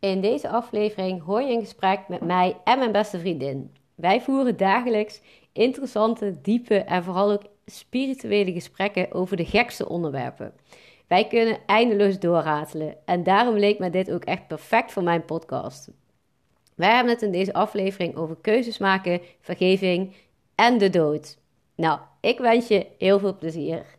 In deze aflevering hoor je een gesprek met mij en mijn beste vriendin. Wij voeren dagelijks interessante, diepe en vooral ook spirituele gesprekken over de gekste onderwerpen. Wij kunnen eindeloos doorratelen en daarom leek me dit ook echt perfect voor mijn podcast. Wij hebben het in deze aflevering over keuzes maken, vergeving en de dood. Nou, ik wens je heel veel plezier.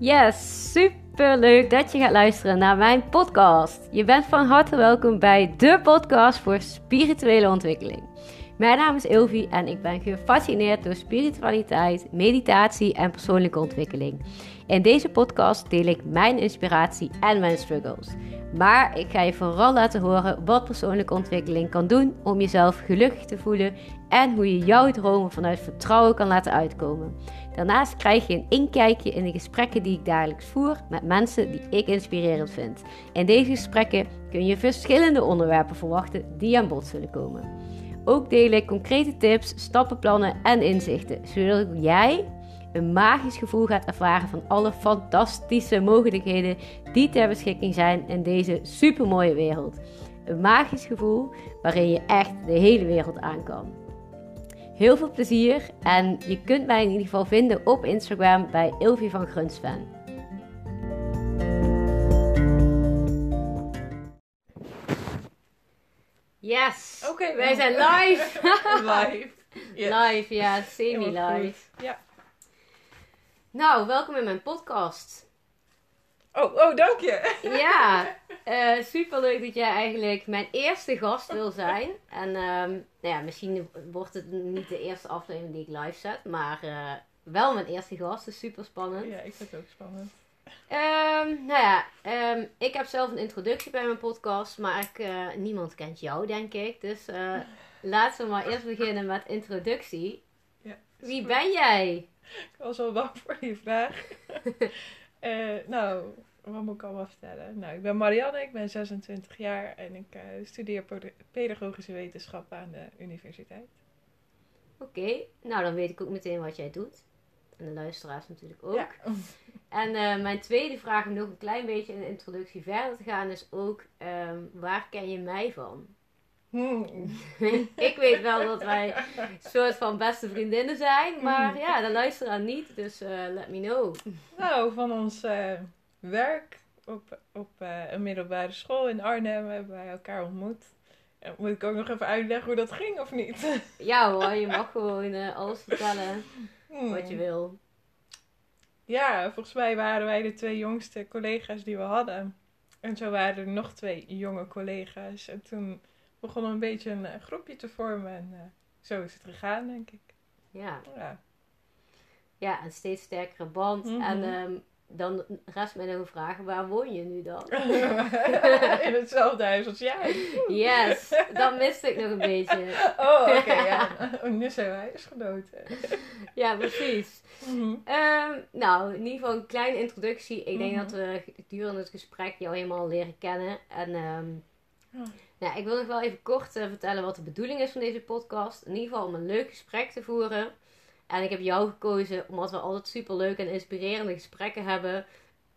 Yes, super leuk dat je gaat luisteren naar mijn podcast. Je bent van harte welkom bij de podcast voor spirituele ontwikkeling. Mijn naam is Ilvi en ik ben gefascineerd door spiritualiteit, meditatie en persoonlijke ontwikkeling. In deze podcast deel ik mijn inspiratie en mijn struggles. Maar ik ga je vooral laten horen wat persoonlijke ontwikkeling kan doen om jezelf gelukkig te voelen en hoe je jouw dromen vanuit vertrouwen kan laten uitkomen. Daarnaast krijg je een inkijkje in de gesprekken die ik dagelijks voer met mensen die ik inspirerend vind. In deze gesprekken kun je verschillende onderwerpen verwachten die aan bod zullen komen. Ook deel ik concrete tips, stappenplannen en inzichten, zodat jij een magisch gevoel gaat ervaren van alle fantastische mogelijkheden die ter beschikking zijn in deze supermooie wereld. Een magisch gevoel waarin je echt de hele wereld aan kan. Heel veel plezier en je kunt mij in ieder geval vinden op Instagram bij Ilvi van Grunsven. Yes! Oké, wij zijn live! live. Yes. Live, ja, semi-live. Ja. Nou, welkom in mijn podcast. Oh, oh, dank je. Ja, eh super leuk dat jij eigenlijk mijn eerste gast wil zijn. En ehm, nou ja, misschien wordt het niet de eerste aflevering die ik live zet, maar eh, wel mijn eerste gast. Dus super spannend. Ja, ik vind het ook spannend. Ehm, nou ja, ehm, ik heb zelf een introductie bij mijn podcast, maar ik, eh, niemand kent jou, denk ik. Dus laten we maar eerst beginnen met introductie. Ja, Wie goed. ben jij? Ik was wel bang voor die vraag. Nou, wat moet ik allemaal vertellen? Nou, ik ben Marianne, ik ben 26 jaar en ik eh, studeer pedagogische wetenschap aan de universiteit. Oké, nou dan weet ik ook meteen wat jij doet. En de luisteraars natuurlijk ook. Ja. En eh, mijn tweede vraag, om nog een klein beetje in de introductie verder te gaan, is ook: ehm, waar ken je mij van? Hmm. ik weet wel dat wij een soort van beste vriendinnen zijn, maar Mhm. ja, de luisteraar niet, dus eh, let me know. Nou, van ons werk op, op eh, een middelbare school in Arnhem hebben wij elkaar ontmoet. En moet ik ook nog even uitleggen hoe dat ging of niet? Ja hoor, je mag gewoon eh, alles vertellen Hmm. wat je wil. Ja, volgens mij waren wij de twee jongste collega's die we hadden. En zo waren er nog twee jonge collega's. En toen begon een beetje een eh, groepje te vormen. En zo is het gegaan, denk ik. Ja, Ja. ja een steeds sterkere band. Mhm. En ehm, dan rest mij nog een vraag: waar woon je nu dan? In hetzelfde huis als jij. Yes, dat miste ik nog een beetje. Oh, oké, ja. Oh, nu zijn wij huisgenoten. Ja, precies. Mhm. Ehm, nou, in ieder geval een kleine introductie. Ik denk Mhm. dat we gedurende het gesprek jou helemaal leren kennen. En Ja. nou, ik wil nog wel even kort eh, vertellen wat de bedoeling is van deze podcast. In ieder geval om een leuk gesprek te voeren. En ik heb jou gekozen omdat we altijd super leuke en inspirerende gesprekken hebben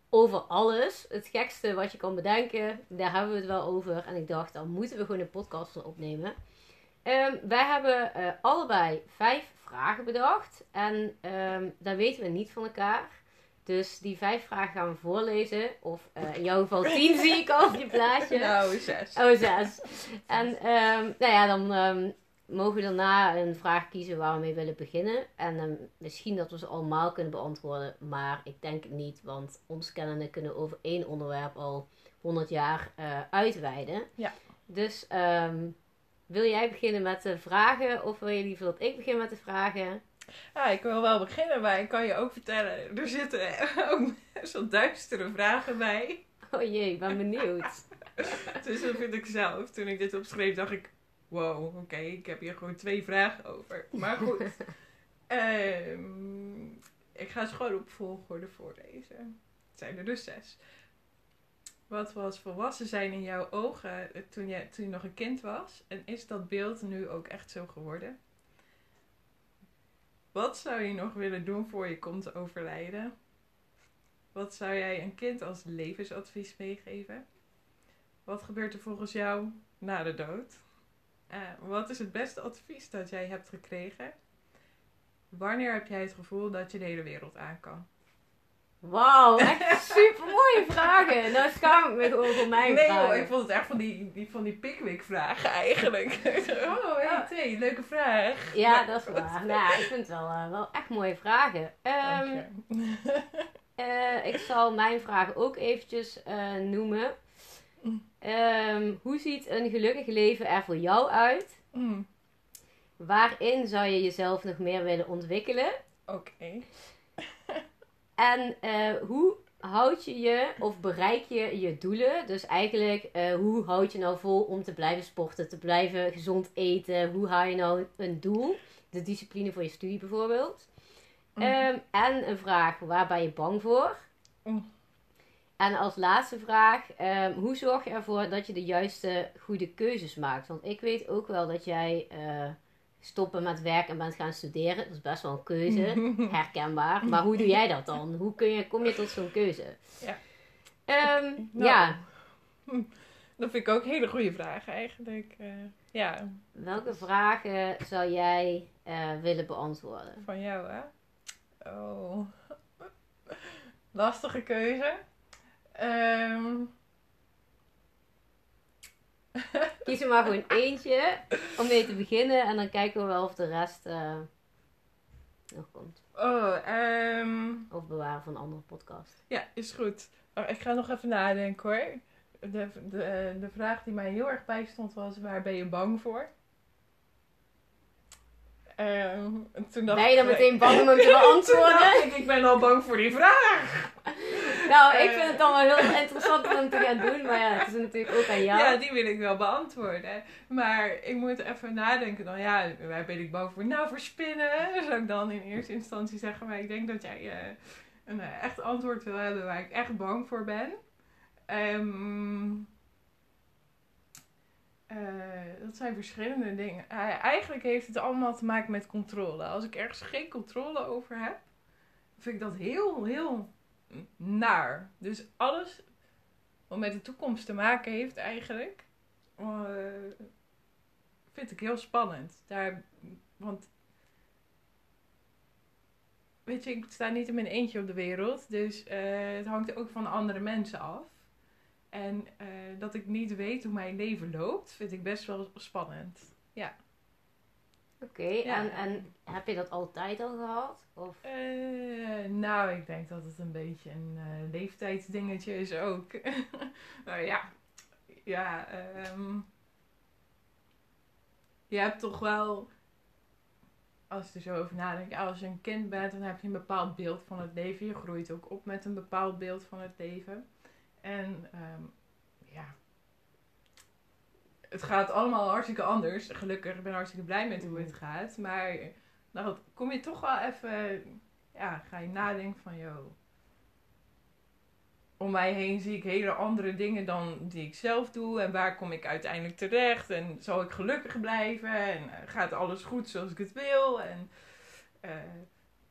over alles. Het gekste wat je kan bedenken, daar hebben we het wel over. En ik dacht, dan moeten we gewoon een podcast van opnemen. Ehm, wij hebben eh, allebei vijf vragen bedacht. En ehm daar weten we niet van elkaar. Dus die vijf vragen gaan we voorlezen. Of eh, in jouw geval tien zie ik al op je plaatje. Nou, zes. Oh, zes. En ehm, nou ja, dan mogen we daarna een vraag kiezen waar we mee willen beginnen. En ehm, misschien dat we ze allemaal kunnen beantwoorden, maar ik denk het niet, want ons kennende kunnen over één onderwerp al 100 jaar eh, uitweiden. Ja. Dus ehm, wil jij beginnen met de vragen of wil je liever dat ik begin met de vragen? Ja, ik wil wel beginnen, maar ik kan je ook vertellen, er zitten ook best wel duistere vragen bij. Oh jee, ik ben benieuwd. Dus dat vind ik zelf. Toen ik dit opschreef, dacht ik, wow, oké, ik heb hier gewoon twee vragen over. Maar goed, Ehm, ik ga ze gewoon op volgorde voorlezen. Het zijn er dus zes. Wat was volwassen zijn in jouw ogen toen je, toen je nog een kind was? En is dat beeld nu ook echt zo geworden? Wat zou je nog willen doen voor je komt te overlijden? Wat zou jij een kind als levensadvies meegeven? Wat gebeurt er volgens jou na de dood? Uh, wat is het beste advies dat jij hebt gekregen? Wanneer heb jij het gevoel dat je de hele wereld aan kan? Wauw, echt super mooie vragen. Nou schaam ik me gewoon voor mijn nee, vragen. Nee ik vond het echt van die, die, van die Pickwick vragen eigenlijk. oh, hey, Thee, leuke vraag. Ja, dat is waar. Nou, ik vind het wel, uh, wel echt mooie vragen. Um, uh, ik zal mijn vragen ook eventjes uh, noemen. Um, hoe ziet een gelukkig leven er voor jou uit? Mm. Waarin zou je jezelf nog meer willen ontwikkelen? Oké. Okay. En uh, hoe houd je je of bereik je je doelen? Dus eigenlijk, uh, hoe houd je nou vol om te blijven sporten, te blijven gezond eten? Hoe haal je nou een doel? De discipline voor je studie bijvoorbeeld. Mm. Um, en een vraag, waar ben je bang voor? Mm. En als laatste vraag, um, hoe zorg je ervoor dat je de juiste goede keuzes maakt? Want ik weet ook wel dat jij uh, stoppen met werk en bent gaan studeren. Dat is best wel een keuze, herkenbaar. Maar hoe doe jij dat dan? Hoe kun je, kom je tot zo'n keuze? Ja. Um, nou, ja. Dat vind ik ook een hele goede vraag eigenlijk. Uh, ja. Welke vragen zou jij uh, willen beantwoorden? Van jou, hè? Oh. Lastige keuze. Um... Kies er maar gewoon eentje om mee te beginnen en dan kijken we wel of de rest uh, nog komt. Oh, um... Of bewaren van een andere podcast. Ja, is goed. Oh, ik ga nog even nadenken hoor. De, de, de vraag die mij heel erg bijstond was: waar ben je bang voor? Toen dacht ben je dan meteen bang om hem te beantwoorden? ik, ik ben al bang voor die vraag. Nou, ik vind het dan wel heel interessant om te gaan doen. Maar ja, het is natuurlijk ook aan jou. Ja, die wil ik wel beantwoorden. Maar ik moet even nadenken dan. Ja, waar ben ik bang voor? Nou, voor spinnen zou ik dan in eerste instantie zeggen. Maar ik denk dat jij uh, een uh, echt antwoord wil hebben waar ik echt bang voor ben. Um, uh, dat zijn verschillende dingen. eigenlijk heeft het allemaal te maken met controle. Als ik ergens geen controle over heb, vind ik dat heel, heel naar. Dus alles wat met de toekomst te maken heeft eigenlijk, uh, vind ik heel spannend. Daar, want weet je, ik sta niet in mijn eentje op de wereld, dus het hangt ook van andere mensen af. En uh, dat ik niet weet hoe mijn leven loopt, vind ik best wel spannend. Ja. Oké, okay, ja. en, en heb je dat altijd al gehad? Of? Uh, nou, ik denk dat het een beetje een uh, leeftijdsdingetje is ook. nou ja, ja, um, je hebt toch wel, als je er zo over nadenkt, als je een kind bent, dan heb je een bepaald beeld van het leven. Je groeit ook op met een bepaald beeld van het leven. En um, ja, het gaat allemaal hartstikke anders. Gelukkig, ik ben hartstikke blij met hoe het gaat. Maar dan kom je toch wel even, ja, ga je nadenken van, joh. Om mij heen zie ik hele andere dingen dan die ik zelf doe. En waar kom ik uiteindelijk terecht? En zal ik gelukkig blijven? En uh, gaat alles goed zoals ik het wil? En uh,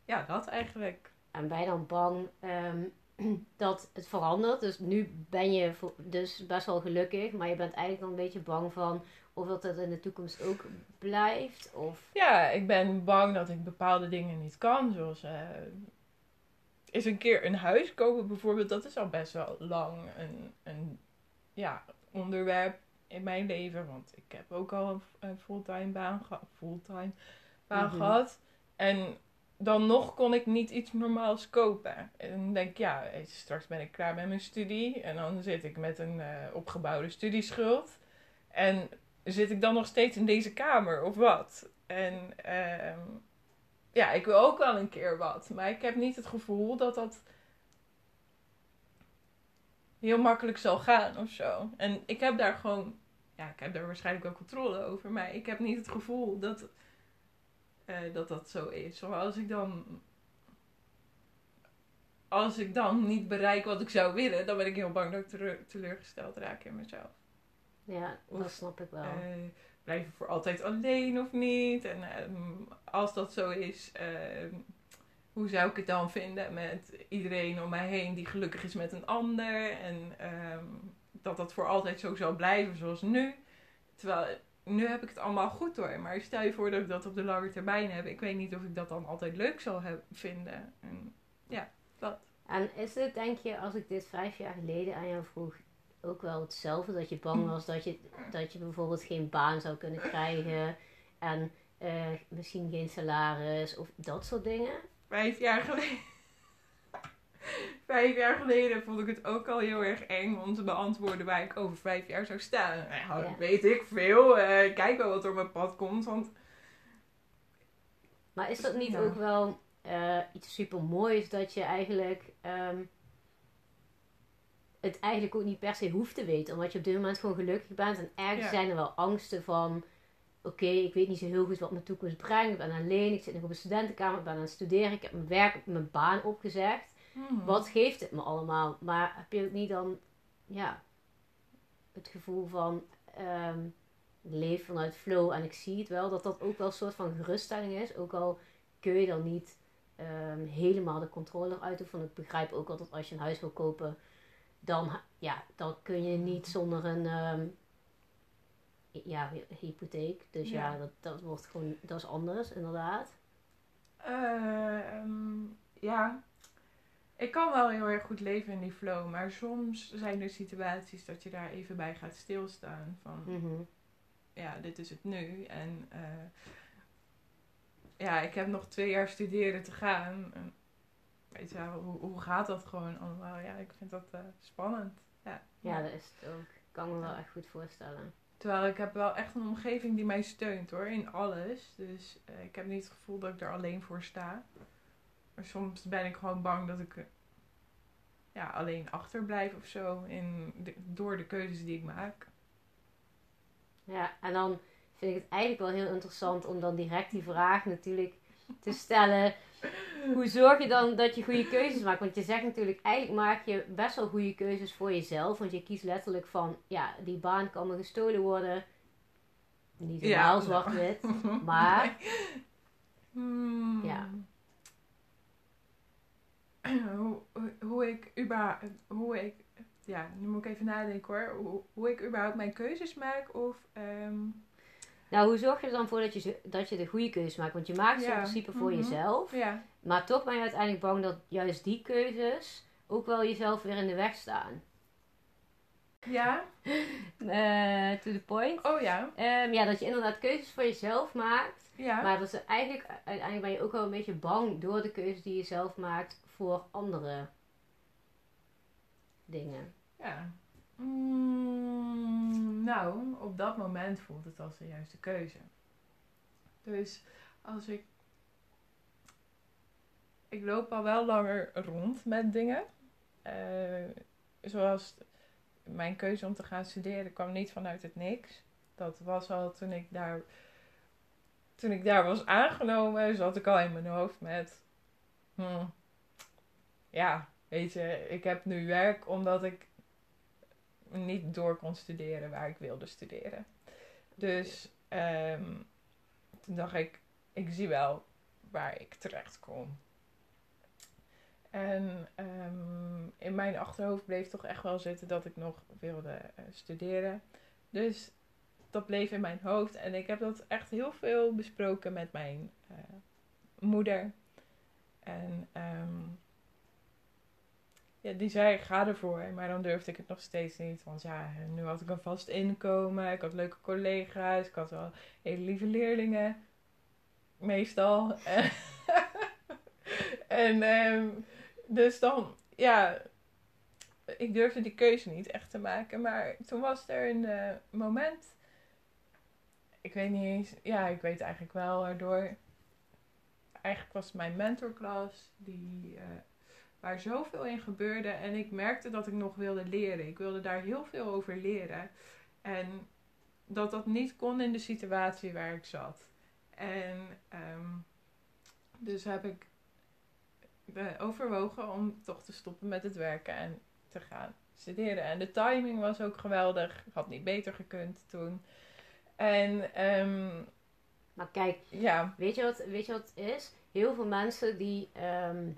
ja, dat eigenlijk. En ben je dan bang um, dat het verandert. Dus nu ben je dus best wel gelukkig, maar je bent eigenlijk dan een beetje bang van of dat het in de toekomst ook blijft. Of... Ja, ik ben bang dat ik bepaalde dingen niet kan. Zoals uh, is een keer een huis kopen bijvoorbeeld. Dat is al best wel lang een, een ja, onderwerp in mijn leven. Want ik heb ook al een, een fulltime baan, ge fulltime baan mm -hmm. gehad. En dan nog kon ik niet iets normaals kopen. En dan denk ik, ja, straks ben ik klaar met mijn studie. En dan zit ik met een uh, opgebouwde studieschuld. En zit ik dan nog steeds in deze kamer of wat? En uh, ja, ik wil ook wel een keer wat. Maar ik heb niet het gevoel dat dat heel makkelijk zal gaan of zo. En ik heb daar gewoon, ja, ik heb daar waarschijnlijk wel controle over. Maar ik heb niet het gevoel dat uh, dat dat zo is. Maar als ik dan. Als ik dan niet bereik wat ik zou willen, dan ben ik heel bang dat ik teleurgesteld raak in mezelf. Ja, dat snap ik wel. Uh, blijf ik voor altijd alleen of niet? En uh, als dat zo is, ehm, hoe zou ik het dan vinden met iedereen om mij heen die gelukkig is met een ander. En ehm, dat dat voor altijd zo zal blijven zoals nu. Terwijl nu heb ik het allemaal goed door. Maar stel je voor dat ik dat op de lange termijn heb. Ik weet niet of ik dat dan altijd leuk zal heb, vinden. En, ja, dat. En is het, denk je, als ik dit vijf jaar geleden aan jou vroeg, ook wel hetzelfde? Dat je bang was dat je, dat je bijvoorbeeld geen baan zou kunnen krijgen en eh, misschien geen salaris of dat soort dingen? Vijf jaar geleden. vijf jaar geleden vond ik het ook al heel erg eng om te beantwoorden waar ik over vijf jaar zou staan. Nou, Ja. weet ik veel. Eh, kijk wel wat er op mijn pad komt. Want Maar is dat niet Ja. ook wel eh, iets super moois dat je eigenlijk ehm, het eigenlijk ook niet per se hoeft te weten, omdat je op dit moment gewoon gelukkig bent en ergens Ja. zijn er wel angsten van. Oké, ik weet niet zo heel goed wat mijn toekomst brengt. Ik ben alleen, ik zit nog op een studentenkamer, ik ben aan het studeren, ik heb mijn werk, mijn baan opgezegd. Hmm, Wat geeft het me allemaal? Maar heb je ook niet dan, ja, het gevoel van ik leef vanuit flow en ik zie het wel, dat dat ook wel een soort van geruststelling is. Ook al kun je dan niet ehm, helemaal de controle van ik begrijp ook wel dat als je een huis wil kopen, dan, ja, dan kun je niet zonder een ehm, ja, hypotheek. Dus ja, Ja. dat, dat wordt gewoon, dat is anders inderdaad. Ehm, ja, ik kan wel heel erg goed leven in die flow. Maar soms zijn er situaties dat je daar even bij gaat stilstaan. Van Mhm. ja, dit is het nu. En eh, ja, ik heb nog twee jaar studeren te gaan. En, weet je wel, hoe, hoe gaat dat gewoon allemaal? Ja, ik vind dat eh, spannend. Ja. Ja, dat is het ook. Kan me wel echt goed voorstellen. Terwijl ik heb wel echt een omgeving die mij steunt hoor, in alles. Dus eh, ik heb niet het gevoel dat ik er alleen voor sta. Maar soms ben ik gewoon bang dat ik eh, ja, alleen achterblijf of zo. In de- door de keuzes die ik maak. Ja, en dan vind ik het eigenlijk wel heel interessant om dan direct die vraag natuurlijk te stellen. Hoe zorg je dan dat je goede keuzes maakt? Want je zegt natuurlijk, eigenlijk maak je best wel goede keuzes voor jezelf. Want je kiest letterlijk van, ja, die baan kan me gestolen worden. Niet helemaal Ja, zwart-wit. Maar- Hmm. Ja. hoe, hoe- ik überhaupt... Hoe ik... Ja, nu moet ik even nadenken hoor. Hoe, hoe ik überhaupt mijn keuzes maak of... ehm, Nou, hoe zorg je er dan voor dat je, dat je de goede keuzes maakt? Want je maakt ze Ja. in principe voor Mhm. jezelf. ja, Maar toch ben je uiteindelijk bang dat juist die keuzes ook wel jezelf weer in de weg staan. ja. Eh, to the point. Oh ja. Ehm, ja, dat je inderdaad keuzes voor jezelf maakt. Ja. Maar dat ze eigenlijk, uiteindelijk ben je ook wel een beetje bang door de keuzes die je zelf maakt voor andere dingen. Ja. Mm, nou, op dat moment voelt het als de juiste keuze. Dus als ik. Ik loop al wel langer rond met dingen. Eh, zoals mijn keuze om te gaan studeren kwam niet vanuit het niks. Dat was al toen ik daar. Toen ik daar was aangenomen, zat ik al in mijn hoofd met. hmm, ja, weet je, ik heb nu werk omdat ik niet door kon studeren waar ik wilde studeren. Dus ehm, toen dacht ik, ik zie wel waar ik terecht kom. En ehm, in mijn achterhoofd bleef toch echt wel zitten dat ik nog wilde eh, studeren. Dus dat bleef in mijn hoofd. En ik heb dat echt heel veel besproken met mijn eh, moeder. En ehm, ja, die zei, ga ervoor. Maar dan durfde ik het nog steeds niet. Want ja, nu had ik een vast inkomen. Ik had leuke collega's. Ik had wel hele lieve leerlingen. Meestal. en ehm, dus dan, ja, ik durfde die keuze niet echt te maken. Maar toen was er een eh, moment. Ik weet niet eens. Ja, ik weet eigenlijk wel waardoor. Eigenlijk was mijn mentorklas. Die, eh, waar zoveel in gebeurde. En ik merkte dat ik nog wilde leren. Ik wilde daar heel veel over leren. En dat dat niet kon in de situatie waar ik zat. En ehm, dus heb ik eh, overwogen om toch te stoppen met het werken en te gaan studeren. En de timing was ook geweldig. Had niet beter gekund toen. En ehm, Maar kijk, ja, weet je, wat, weet je wat het is? heel veel mensen die ehm,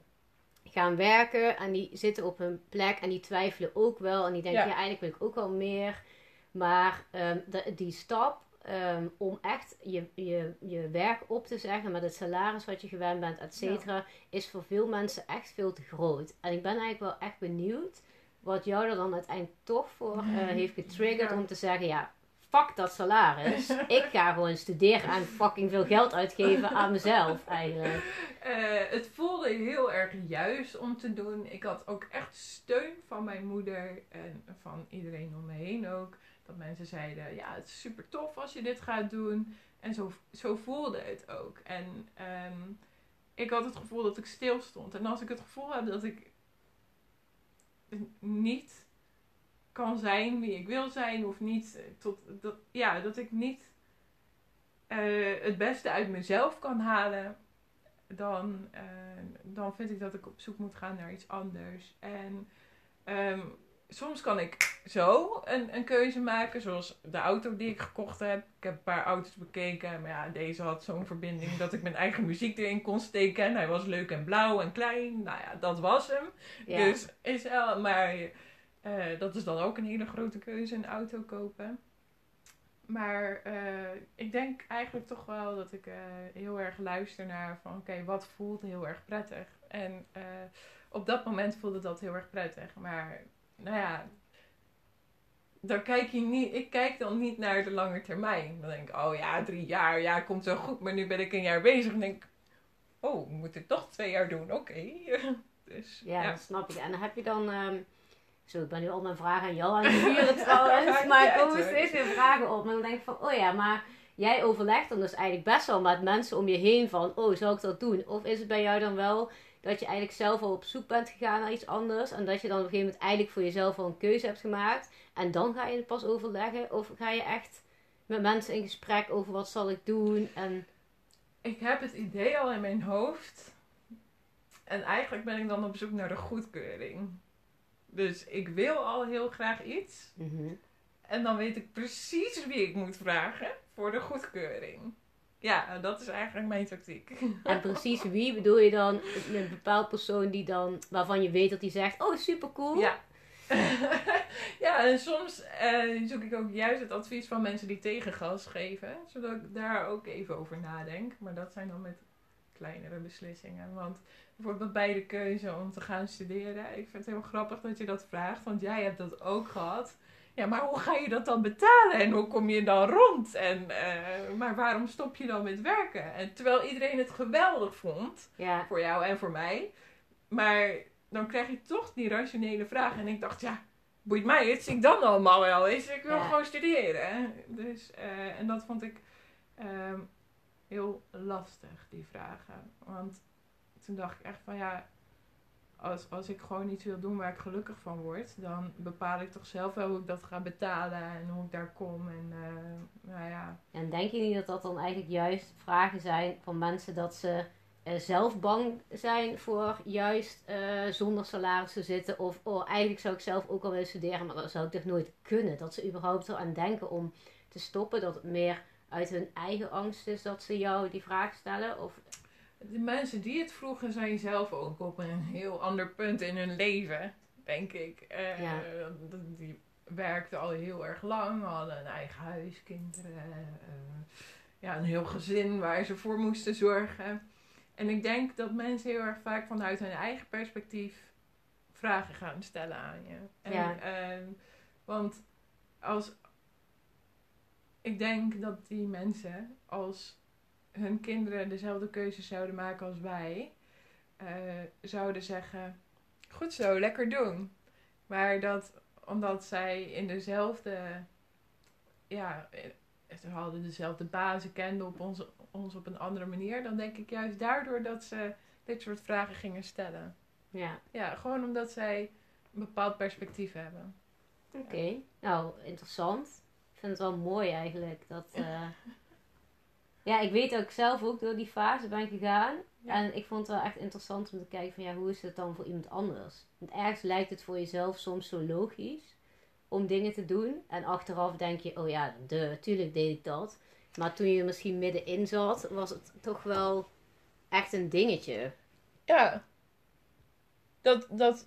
gaan werken en die zitten op hun plek en die twijfelen ook wel. En die denken, Ja. ja, eigenlijk wil ik ook wel meer. Maar ehm, de- die stap ehm, om echt je, je, je werk op te zeggen met het salaris wat je gewend bent, et cetera, is voor veel mensen echt veel te groot. En ik ben eigenlijk wel echt benieuwd wat jou er dan uiteindelijk toch voor eh, heeft getriggerd Ja. om te zeggen, ja, fuck dat salaris. ik ga gewoon studeren en fucking veel geld uitgeven aan mezelf eigenlijk. Eh, het voelde heel erg juist om te doen. Ik had ook echt steun van mijn moeder en van iedereen om me heen ook. Dat mensen zeiden, ja, het is super tof als je dit gaat doen. En zo, zo voelde het ook. En ehm, ik had het gevoel dat ik stil stond. En als ik het gevoel heb dat ik niet kan zijn wie ik wil zijn, of niet eh, tot dat, ja, dat ik niet eh, het beste uit mezelf kan halen, dan, eh, dan vind ik dat ik op zoek moet gaan naar iets anders. En ehm, soms kan ik zo een, een keuze maken, zoals de auto die ik gekocht heb. Ik heb een paar auto's bekeken, maar ja, deze had zo'n verbinding dat ik mijn eigen muziek erin kon steken. En hij was leuk en blauw en klein. Nou ja, dat was hem. Ja. Dus is wel, maar eh, dat is dan ook een hele grote keuze, een auto kopen. Maar eh, ik denk eigenlijk toch wel dat ik eh, heel erg luister naar van oké, wat voelt heel erg prettig. En op dat moment voelde dat heel erg prettig. Maar nou ja, dan kijk je niet, ik kijk dan niet naar de lange termijn. Dan denk ik, oh ja, drie jaar, ja, komt zo goed. Maar nu ben ik een jaar bezig en denk ik, oh, moet ik toch twee jaar doen? Oké. Dus Ja, ja. dat snap ik. En dan heb je dan... ehm, zo, ik ben nu al mijn vragen aan jou aan het sturen trouwens. Maar er komen steeds weer vragen op. En dan denk ik van, oh ja, maar jij overlegt dan dus eigenlijk best wel met mensen om je heen van... Oh, zou ik dat doen? Of is het bij jou dan wel dat je eigenlijk zelf al op zoek bent gegaan naar iets anders... en dat je dan op een gegeven moment eigenlijk voor jezelf al een keuze hebt gemaakt... en dan ga je het pas overleggen? Of ga je echt met mensen in gesprek over wat zal ik doen? En Ik heb het idee al in mijn hoofd. En eigenlijk ben ik dan op zoek naar de goedkeuring. Dus ik wil al heel graag iets. Mhm. En dan weet ik precies wie ik moet vragen voor de goedkeuring. Ja, dat is eigenlijk mijn tactiek. En precies wie bedoel je dan? Een bepaald persoon die dan, waarvan je weet dat die zegt: Oh, super cool. Ja. ja, en soms eh, zoek ik ook juist het advies van mensen die tegengas geven. Zodat ik daar ook even over nadenk. Maar dat zijn dan met kleinere beslissingen. Want bijvoorbeeld bij de keuze om te gaan studeren. Ik vind het heel grappig dat je dat vraagt. Want jij hebt dat ook gehad. Ja, maar hoe ga je dat dan betalen? En hoe kom je dan rond? En, eh, maar waarom stop je dan met werken? En terwijl iedereen het geweldig vond Ja, voor jou en voor mij. Maar dan krijg je toch die rationele vraag. En ik dacht, ja, boeit mij het? Ik dan allemaal wel eens. Ik wil Ja. gewoon studeren. Dus, eh, en dat vond ik ehm, heel lastig, die vragen. Want toen dacht ik echt van, ja, als, als ik gewoon iets wil doen waar ik gelukkig van word, dan bepaal ik toch zelf wel hoe ik dat ga betalen en hoe ik daar kom. En eh, nou ja, en denk je niet dat dat dan eigenlijk juist vragen zijn van mensen dat ze eh, zelf bang zijn voor juist eh, zonder salaris te zitten? Of oh, eigenlijk zou ik zelf ook al willen studeren, maar dat zou ik toch nooit kunnen? Dat ze überhaupt eraan denken om te stoppen, dat het meer uit hun eigen angst is dat ze jou die vraag stellen? Of De mensen die het vroegen zijn zelf ook op een heel ander punt in hun leven, denk ik. Eh, Ja. Die werkten al heel erg lang, hadden een eigen huis, kinderen, eh, ja, een heel gezin waar ze voor moesten zorgen. En ik denk dat mensen heel erg vaak vanuit hun eigen perspectief vragen gaan stellen aan je. En, Ja. ehm, want als ik denk dat die mensen, als hun kinderen dezelfde keuzes zouden maken als wij, eh, zouden zeggen: Goed zo, lekker doen. Maar dat omdat zij in dezelfde, ja, eh, ze hadden dezelfde bazen, kenden op ons, ons op een andere manier, dan denk ik juist daardoor dat ze dit soort vragen gingen stellen. ja, Ja, gewoon omdat zij een bepaald perspectief hebben. oké. Nou, interessant. Vind het wel mooi eigenlijk. Dat, eh, ja, ik weet dat ik zelf ook door die fase ben gegaan. Ja. En ik vond het wel echt interessant om te kijken van ja, hoe is het dan voor iemand anders? Want ergens lijkt het voor jezelf soms zo logisch om dingen te doen. En achteraf denk je, oh ja, de, tuurlijk deed ik dat. Maar toen je er misschien middenin zat, was het toch wel echt een dingetje. Ja. Dat, dat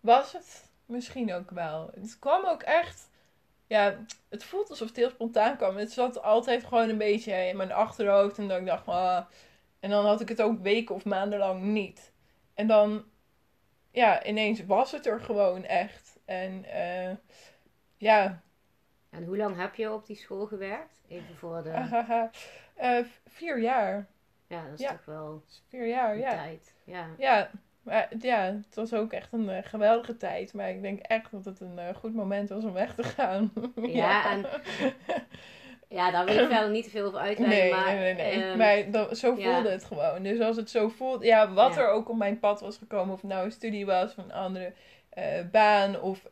was het misschien ook wel. Het kwam ook echt. Ja, het voelt alsof het heel spontaan kwam. Het zat altijd gewoon een beetje in mijn achterhoofd. En dan ik dacht, ah. En dan had ik het ook weken of maanden lang niet. En dan, ja, ineens was het er gewoon echt. En uh, ja. En hoe lang heb je op die school gewerkt? Even voor de. uh, vier jaar. Ja, dat is toch wel. Vier jaar, ja. Tijd. Ja. Ja, maar ja, het was ook echt een uh, geweldige tijd. Maar ik denk echt dat het een uh, goed moment was om weg te gaan. ja, ja, en... Ja, daar wil ik verder niet te veel over uitleggen. Nee, maar, nee, nee. nee. Um, maar dat, zo voelde ja. het gewoon. Dus als het zo voelt... Ja, wat ja. er ook op mijn pad was gekomen. Of het nou een studie was of een andere uh, baan. Of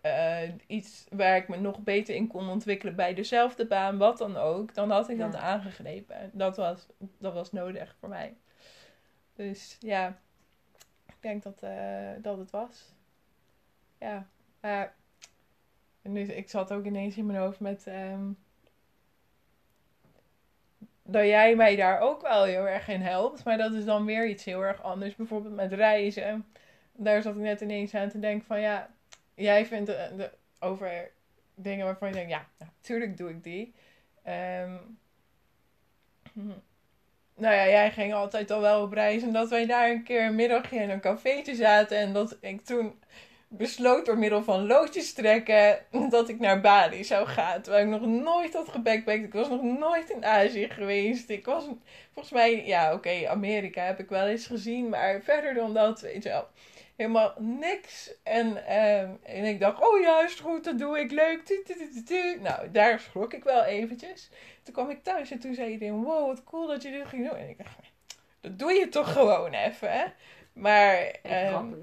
iets waar ik me nog beter in kon ontwikkelen bij dezelfde baan. Wat dan ook. Dan had ik dat aangegrepen. Dat was, dat was nodig voor mij. Dus ja denk dat, uh, dat het was. Ja, maar nu, ik zat ook ineens in mijn hoofd met um, dat jij mij daar ook wel heel erg in helpt. Maar dat is dan weer iets heel erg anders. Bijvoorbeeld met reizen. Daar zat ik net ineens aan te denken van ja, jij vindt de, de, over dingen waarvan je denkt, ja, natuurlijk doe ik die. Um, nou ja, jij ging altijd al wel op reis. En dat wij daar een keer een middagje in een cafeetje zaten. En dat ik toen besloot door middel van loodjes trekken dat ik naar Bali zou gaan. Terwijl ik nog nooit had gebackpackt. Ik was nog nooit in Azië geweest. Ik was volgens mij, ja oké, Amerika heb ik wel eens gezien. Maar verder dan dat, weet je wel. Helemaal niks. En, um, en ik dacht, oh ja, is goed, dat doe ik leuk. Nou, daar schrok ik wel eventjes. Toen kwam ik thuis en toen zei iedereen, wow, wat cool dat je dit ging doen. En ik dacht, dat doe je toch gewoon even, hè? Maar um,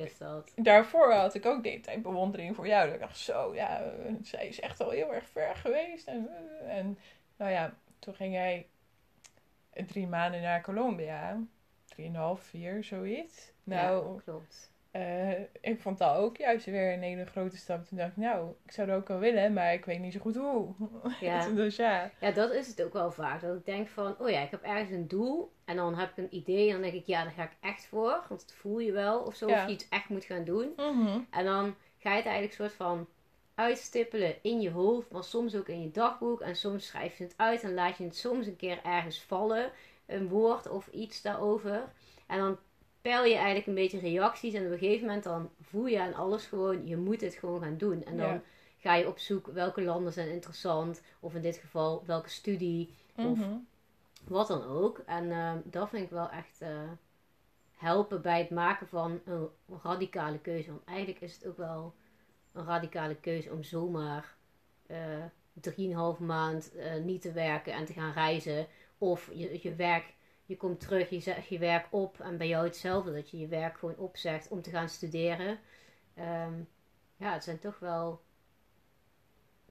daarvoor had ik ook de hele tijd bewondering voor jou. Dat ik dacht, zo, ja, zij is echt al heel erg ver geweest. En, en nou ja, toen ging jij drie maanden naar Colombia. Drieënhalf, vier, zoiets. Nou, ja, klopt. Uh, ik vond dat ook juist weer een hele grote stap. Toen dacht ik, nou, ik zou dat ook wel willen, maar ik weet niet zo goed hoe. Ja. dus ja. Ja, dat is het ook wel vaak. Dat ik denk van, oh ja, ik heb ergens een doel. En dan heb ik een idee en dan denk ik, ja, daar ga ik echt voor. Want het voel je wel of zo, ja. of je iets echt moet gaan doen. Mm -hmm. En dan ga je het eigenlijk soort van uitstippelen in je hoofd, maar soms ook in je dagboek. En soms schrijf je het uit en laat je het soms een keer ergens vallen. Een woord of iets daarover. En dan peil je eigenlijk een beetje reacties. En op een gegeven moment dan voel je aan alles gewoon, je moet het gewoon gaan doen. En dan Ja. ga je op zoek welke landen zijn interessant. Of in dit geval welke studie. Of Mhm. wat dan ook. En ehm, dat vind ik wel echt eh, helpen bij het maken van een radicale keuze. Want eigenlijk is het ook wel een radicale keuze om zomaar drieënhalf maand eh, niet te werken en te gaan reizen. Of je, je werk, je komt terug, je zegt je werk op. En bij jou hetzelfde, dat je je werk gewoon opzegt om te gaan studeren. Ehm, ja, het zijn toch wel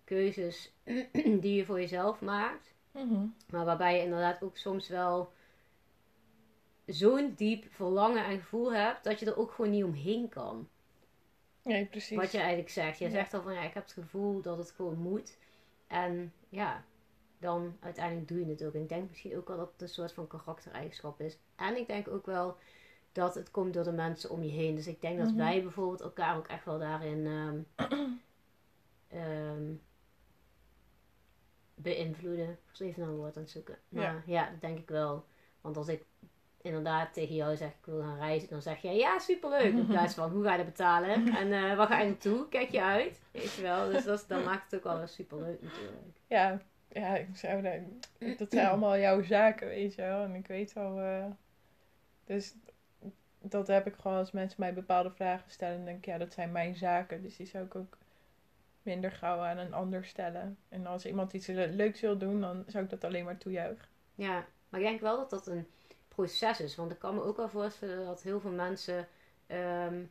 keuzes die je voor jezelf maakt. Mhm. Maar waarbij je inderdaad ook soms wel zo'n diep verlangen en gevoel hebt dat je er ook gewoon niet omheen kan. Nee, precies. Wat je eigenlijk zegt. Je Ja. zegt al van ja, ik heb het gevoel dat het gewoon moet. En ja, dan uiteindelijk doe je het ook. En ik denk misschien ook wel dat het een soort van karaktereigenschap is. En ik denk ook wel dat het komt door de mensen om je heen. Dus ik denk dat Mhm. wij bijvoorbeeld elkaar ook echt wel daarin ehm, ehm, beïnvloeden. Ik was even naar een woord aan het zoeken. Maar ja. dat denk ik wel. Want als ik inderdaad tegen jou zeg ik wil gaan reizen, dan zeg jij ja, superleuk. In plaats van hoe ga je dat betalen? En eh waar ga je naartoe? Kijk je uit? Weet je wel. Dus dat, dan maakt het ook wel weer superleuk natuurlijk. Ja, ja, ik zou dat, dat zijn allemaal jouw zaken, weet je wel. En ik weet wel, eh, dus dat heb ik gewoon als mensen mij bepaalde vragen stellen. Dan denk ik, ja, dat zijn mijn zaken. Dus die zou ik ook minder gauw aan een ander stellen. En als iemand iets le- leuks wil doen, dan zou ik dat alleen maar toejuichen. Ja, maar ik denk wel dat dat een proces is. Want ik kan me ook wel voorstellen dat heel veel mensen ehm,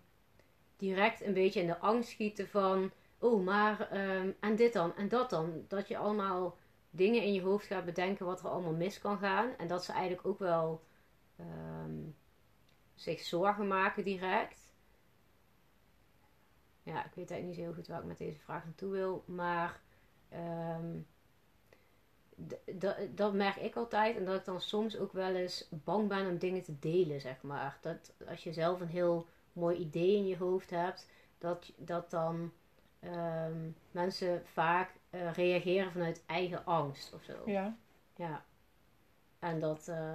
direct een beetje in de angst schieten van... Oh, maar ehm, en dit dan en dat dan. Dat je allemaal dingen in je hoofd gaat bedenken wat er allemaal mis kan gaan. En dat ze eigenlijk ook wel ehm, zich zorgen maken direct. Ja, ik weet eigenlijk niet heel goed waar ik met deze vraag naartoe wil. Maar ehm, dat merk ik altijd. En dat ik dan soms ook wel eens bang ben om dingen te delen, zeg maar. Dat als je zelf een heel mooi idee in je hoofd hebt, dat, dat dan ehm, mensen vaak eh, reageren vanuit eigen angst of zo. Ja. Ja. En dat, eh,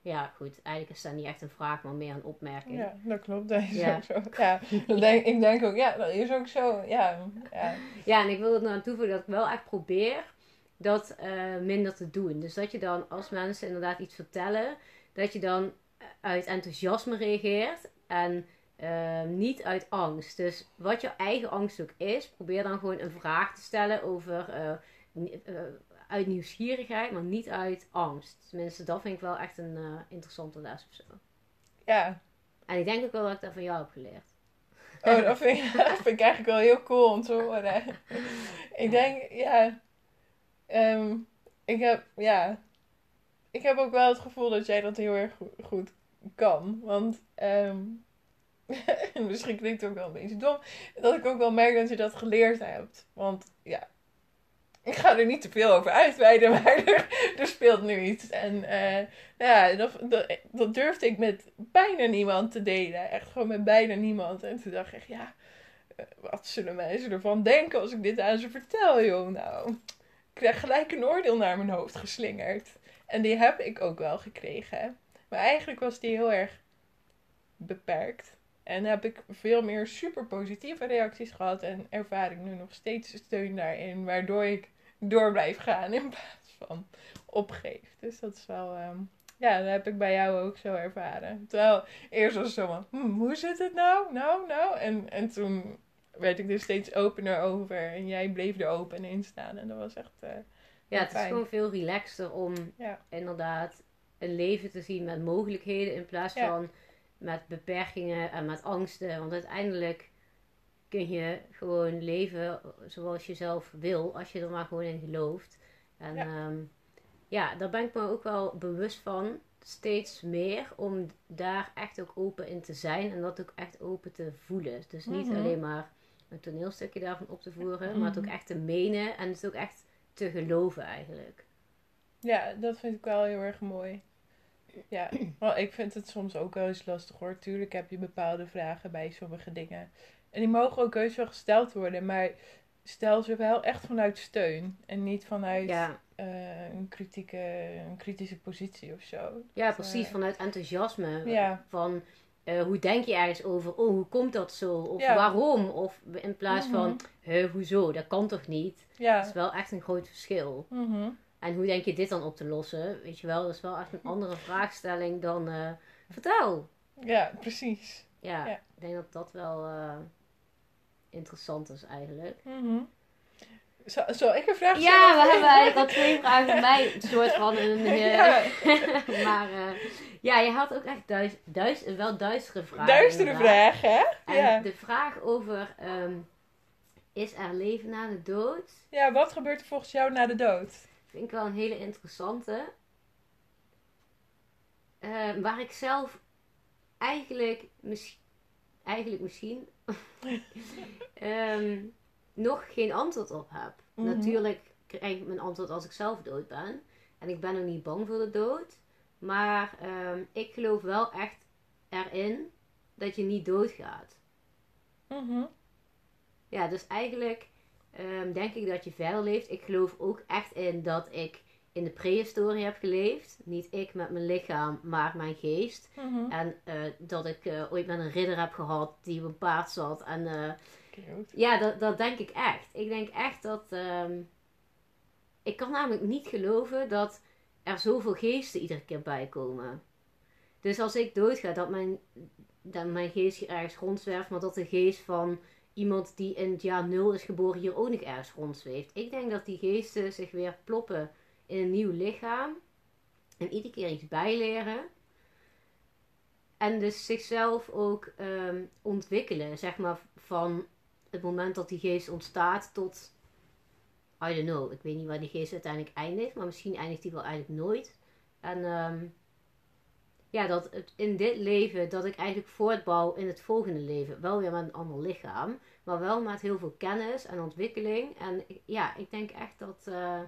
ja, goed. Eigenlijk is dat niet echt een vraag, maar meer een opmerking. ja, dat klopt. Dat is Ja. ook zo. Ja, dat denk, ik denk ook, ja, dat is ook zo. Ja, ja. Ja, en ik wil er nou aan toevoegen dat ik wel echt probeer dat eh, minder te doen. Dus dat je dan, als mensen inderdaad iets vertellen, dat je dan uit enthousiasme reageert en eh, niet uit angst. Dus wat je eigen angst ook is, probeer dan gewoon een vraag te stellen over eh, eh, uit nieuwsgierigheid, maar niet uit angst. Tenminste, dat vind ik wel echt een eh, interessante les of zo. ja. En ik denk ook wel dat ik dat van jou heb geleerd. Oh, dat vind, ik, dat vind ik eigenlijk wel heel cool om te horen. Ik denk, ja. ehm, ik heb, ja. Ik heb ook wel het gevoel dat jij dat heel erg go- goed kan. Want, ehm, misschien klinkt het ook wel een beetje dom. Dat ik ook wel merk dat je dat geleerd hebt. Want, ja. Ik ga er niet te veel over uitweiden, maar er, er speelt nu iets. En eh, ja, dat, dat, durfde ik met bijna niemand te delen. Echt gewoon met bijna niemand. En toen dacht ik ja, eh, wat zullen mensen ervan denken als ik dit aan ze vertel, joh? Nou, ik krijg gelijk een oordeel naar mijn hoofd geslingerd. En die heb ik ook wel gekregen. Maar eigenlijk was die heel erg beperkt. En heb ik veel meer super positieve reacties gehad. En ervaar ik nu nog steeds steun daarin. Waardoor ik door blijf gaan in plaats van opgeef. Dus dat is wel... ehm, ja, dat heb ik bij jou ook zo ervaren. Terwijl eerst was het zo van... "Hm, hoe zit het nou? Nou, nou? En, en toen werd ik er steeds opener over. En jij bleef er open in staan. En dat was echt... eh, Ja, het is gewoon veel relaxter om Ja. inderdaad een leven te zien met mogelijkheden in plaats Ja. van met beperkingen en met angsten. Want uiteindelijk kun je gewoon leven zoals je zelf wil, als je er maar gewoon in gelooft. En Ja. ja, ja daar ben ik me ook wel bewust van, steeds meer, om daar echt ook open in te zijn en dat ook echt open te voelen. Dus niet Mhm. alleen maar een toneelstukje daarvan op te voeren, maar het ook Mhm. echt te menen en het ook echt te geloven eigenlijk. Ja, dat vind ik wel heel erg mooi. Ja, wel, ik vind het soms ook wel eens lastig hoor. Tuurlijk heb je bepaalde vragen bij sommige dingen. En die mogen ook heus wel gesteld worden, maar stel ze wel echt vanuit steun. En niet vanuit Ja, eh, een, kritieke, een kritische positie of zo. ja precies, eh, vanuit enthousiasme. Ja. Van eh, hoe denk je ergens over? Oh, hoe komt dat zo? Of Ja. waarom? Of in plaats van, "Huh, hoezo? Dat kan toch niet? Dat Ja. is wel echt een groot verschil. Mhm. En hoe denk je dit dan op te lossen? Weet je wel, dat is wel echt een andere vraagstelling dan eh, vertel. Ja, precies. Ja, Ja. ik denk dat dat wel eh, interessant is eigenlijk. Mhm. Zal, zal ik een vraag stellen? Ja, we hebben eigenlijk al twee vragen bij mij. Een soort van een... eh, Ja. maar ja, je had ook echt duis, duis, wel duistere vragen. Duistere vraag, hè? En Ja. de vraag over... ehm, is er leven na de dood? ja, wat gebeurt er volgens jou na de dood? Vind ik wel een hele interessante. Eh, waar ik zelf eigenlijk, mis- eigenlijk misschien ehm, nog geen antwoord op heb. Mhm. Natuurlijk krijg ik mijn antwoord als ik zelf dood ben. En ik ben ook niet bang voor de dood. Maar ehm, ik geloof wel echt erin dat je niet doodgaat. Mhm. Ja, dus eigenlijk ehm, denk ik dat je verder leeft. Ik geloof ook echt in dat ik in de prehistorie heb geleefd. Niet ik met mijn lichaam, maar mijn geest. Mhm. En eh, dat ik eh, ooit met een ridder heb gehad die op een paard zat. En eh, ja, dat, dat denk ik echt. Ik denk echt dat. ehm, ik kan namelijk niet geloven dat er zoveel geesten iedere keer bij komen. Dus als ik doodga, dat mijn, dat mijn geest ergens rondzwerft, maar dat de geest van iemand die in het jaar nul is geboren hier ook nog ergens rondzweeft. Ik denk dat die geesten zich weer ploppen in een nieuw lichaam en iedere keer iets bijleren. En dus zichzelf ook ehm, ontwikkelen, zeg maar, van het moment dat die geest ontstaat tot, I don't know, ik weet niet waar die geest uiteindelijk eindigt, maar misschien eindigt die wel eigenlijk nooit. En ehm, ja, dat in dit leven, dat ik eigenlijk voortbouw in het volgende leven. Wel weer met een ander lichaam, maar wel met heel veel kennis en ontwikkeling. En ja, ik denk echt dat, eh,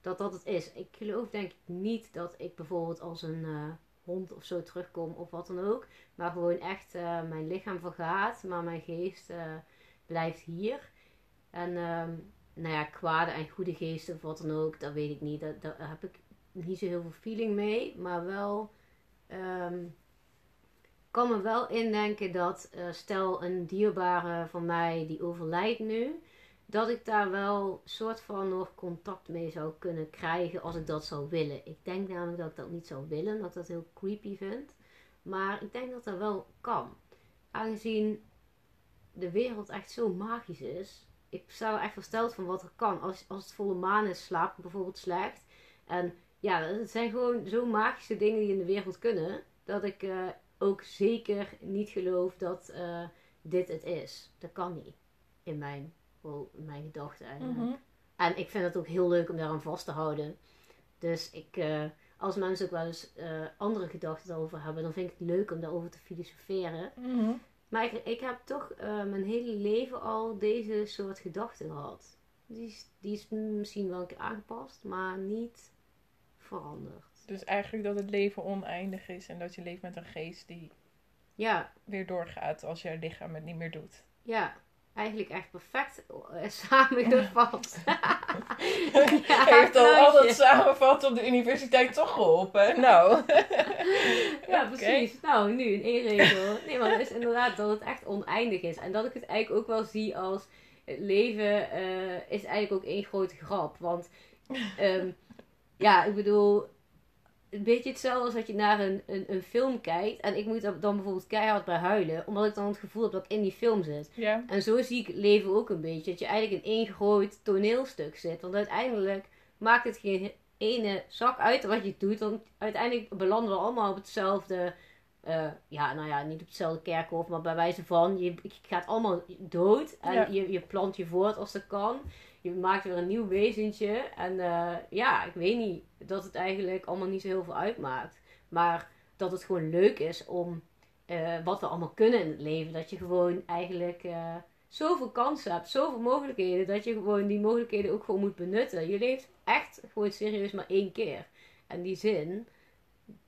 dat dat het is. Ik geloof denk ik niet dat ik bijvoorbeeld als een eh, hond of zo terugkom of wat dan ook. Maar gewoon echt uh, mijn lichaam vergaat, maar mijn geest blijft hier. En ehm, nou ja, kwade en goede geesten of wat dan ook, dat weet ik niet. Daar heb ik niet zo heel veel feeling mee. Maar wel, um, kan me wel indenken dat stel een dierbare van mij die overlijdt nu dat ik daar wel soort van nog contact mee zou kunnen krijgen als ik dat zou willen. Ik denk namelijk dat ik dat niet zou willen, dat ik dat heel creepy vind. Maar ik denk dat dat wel kan. Aangezien de wereld echt zo magisch is. Ik er echt versteld van wat er kan. Als, als het volle maan is, slaap ik bijvoorbeeld slecht. En ja, het zijn gewoon zo magische dingen die in de wereld kunnen. Dat ik uh, ook zeker niet geloof dat uh, dit het is. Dat kan niet. In mijn mijn gedachten eigenlijk. Mhm. En ik vind het ook heel leuk om daaraan vast te houden. Dus ik, uh, als mensen ook wel eens andere gedachten over hebben, dan vind ik het leuk om daarover te filosoferen. Mhm. Maar ik, ik, heb toch mijn hele leven al deze soort gedachten gehad. Die is, die is misschien wel een keer aangepast, maar niet veranderd. Dus eigenlijk dat het leven oneindig is en dat je leeft met een geest die ja. weer doorgaat als je lichaam het niet meer doet. Ja, eigenlijk echt perfect eh, samengevat. ja, Heeft al al dat samenvatten op de universiteit toch geholpen? Nou. ja, precies. Nou, nu in één regel. Nee, maar het is inderdaad dat het echt oneindig is. En dat ik het eigenlijk ook wel zie als het leven uh, is eigenlijk ook één grote grap. Want um, ja, ik bedoel, een beetje hetzelfde als dat je naar een, een, een, film kijkt. En ik moet dan bijvoorbeeld keihard bij huilen. Omdat ik dan het gevoel heb dat ik in die film zit. Ja. En zo zie ik het leven ook een beetje. Dat je eigenlijk in één groot toneelstuk zit. Want uiteindelijk maakt het geen ene zak uit wat je doet. Want uiteindelijk belanden we allemaal op hetzelfde... Uh, ja, nou ja, niet op hetzelfde kerkhof, maar bij wijze van, je, je gaat allemaal dood en Ja. je, je plant je voort als dat kan. Je maakt weer een nieuw wezentje. En eh, ja, ik weet niet dat het eigenlijk allemaal niet zo heel veel uitmaakt. Maar dat het gewoon leuk is om eh, wat we allemaal kunnen in het leven. Dat je gewoon eigenlijk eh, zoveel kansen hebt, zoveel mogelijkheden. Dat je gewoon die mogelijkheden ook gewoon moet benutten. Je leeft echt gewoon serieus maar één keer. En die zin,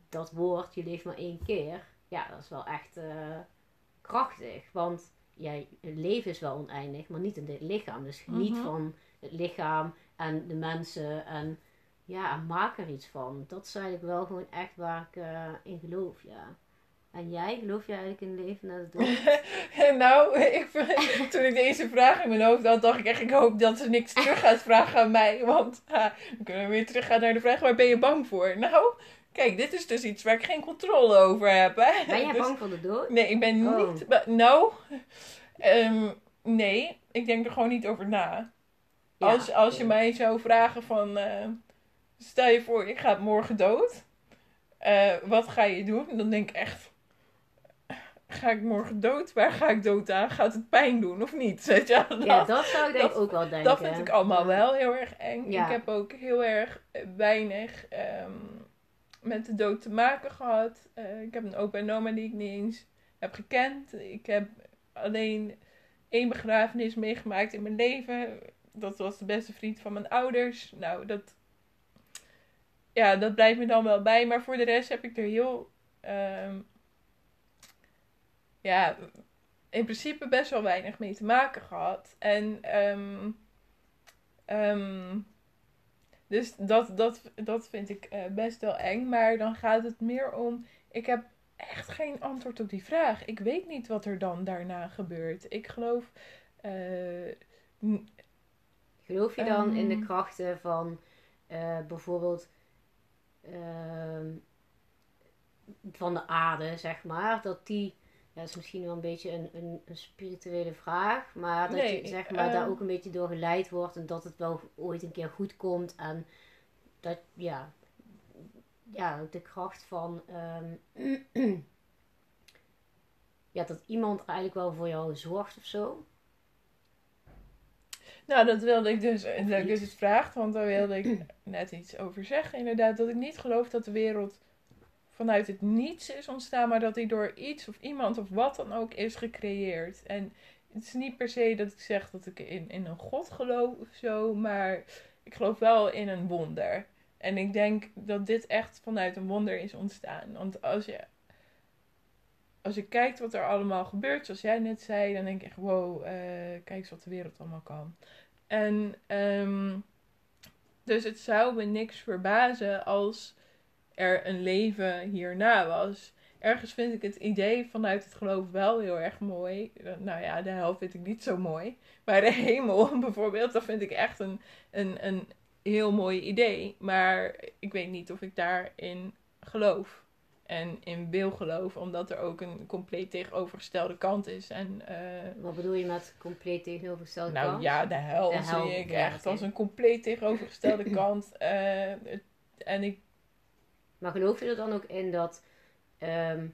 dat woord, je leeft maar één keer. Ja, dat is wel echt krachtig. Want ja, het leven is wel oneindig, maar niet in dit lichaam. Dus geniet Mhm. van het lichaam en de mensen en ja, en maak er iets van. Dat is eigenlijk wel gewoon echt waar ik eh, in geloof, ja. En jij, geloof jij eigenlijk in leven na de dood? nou, ik, toen ik deze vraag in mijn hoofd had, dacht ik echt, ik hoop dat ze niks terug gaat vragen aan mij. Want ha, dan kunnen we weer teruggaan naar de vraag, waar ben je bang voor? Nou, kijk, dit is dus iets waar ik geen controle over heb. Hè? Ben jij Dus- bang voor de dood? Nee, ik ben Oh. niet... Nou, ehm, nee, ik denk er gewoon niet over na. Ja, als, als je mij zou vragen van... eh, stel je voor, ik ga morgen dood. Eh, wat ga je doen? Dan denk ik echt... Ga ik morgen dood? Waar ga ik dood aan? Gaat het pijn doen of niet? Weet je? wel? Ja, Dat- dat zou ik denk dat- ook wel denken. dat vind ik allemaal Ja. wel heel erg eng. Ik heb ook heel erg eh, weinig ehm, met de dood te maken gehad. Eh, ik heb een opa en oma die ik niet eens heb gekend. Ik heb alleen één begrafenis meegemaakt in mijn leven. Dat was de beste vriend van mijn ouders. Nou, dat, ja, dat blijft me dan wel bij. Maar voor de rest heb ik er heel, ehm, ja, in principe best wel weinig mee te maken gehad. En ehm, dus dat, dat, dat vind ik eh, best wel eng. Maar dan gaat het meer om. Ik heb echt geen antwoord op die vraag. Ik weet niet wat er dan daarna gebeurt. Ik geloof. eh, Geloof je dan in de Ehm. krachten van eh, bijvoorbeeld ehm, van de aarde, zeg maar? Dat die, ja, dat is misschien wel een beetje een, een, een spirituele vraag, maar dat Nee, je zeg maar, daar ehm. ook een beetje door geleid wordt en dat het wel ooit een keer goed komt en dat, ja, ja de kracht van, ehm, ja, dat iemand eigenlijk wel voor jou zorgt of zo. Nou, dat wilde ik dus, dat ik dus het vraagt, want daar wilde ik net iets over zeggen. Inderdaad, dat ik niet geloof dat de wereld vanuit het niets is ontstaan, maar dat die door iets of iemand of wat dan ook is gecreëerd. En het is niet per se dat ik zeg dat ik in, in een god geloof of zo, maar ik geloof wel in een wonder. En ik denk dat dit echt vanuit een wonder is ontstaan. Want als je, als je kijkt wat er allemaal gebeurt, zoals jij net zei, dan denk ik echt, wow, eh, kijk eens wat de wereld allemaal kan. En ehm, dus het zou me niks verbazen als er een leven hierna was. Ergens vind ik het idee vanuit het geloof wel heel erg mooi. Nou ja, de hel vind ik niet zo mooi. Maar de hemel bijvoorbeeld, dat vind ik echt een, een, een heel mooi idee. Maar ik weet niet of ik daarin geloof. En in wil geloven, omdat er ook een compleet tegenovergestelde kant is. En, uh, Wat bedoel je met compleet tegenovergestelde nou, kant? Nou ja, de hel, De hel, zie ik echt als een compleet tegenovergestelde kant. Eh, het- en ik Maar geloof je er dan ook in dat ehm,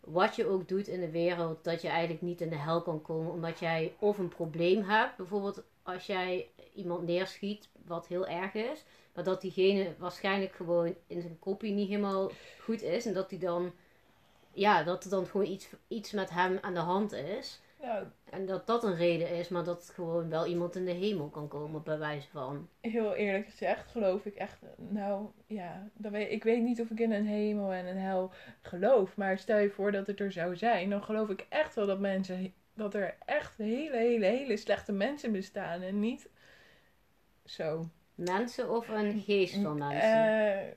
wat je ook doet in de wereld, dat je eigenlijk niet in de hel kan komen, omdat jij of een probleem hebt, bijvoorbeeld als jij iemand neerschiet, wat heel erg is, maar dat diegene waarschijnlijk gewoon in zijn kopie niet helemaal goed is en dat die dan, ja, dat er dan gewoon iets, iets met hem aan de hand is. En dat dat een reden is, maar dat gewoon wel iemand in de hemel kan komen, bij wijze van. heel eerlijk gezegd geloof ik echt, nou ja, dat weet, ik weet niet of ik in een hemel en een hel geloof. Maar stel je voor dat het er zou zijn, dan geloof ik echt wel dat mensen, dat er echt hele, hele, hele slechte mensen bestaan. En niet zo. Mensen of een geest van mensen? Eh,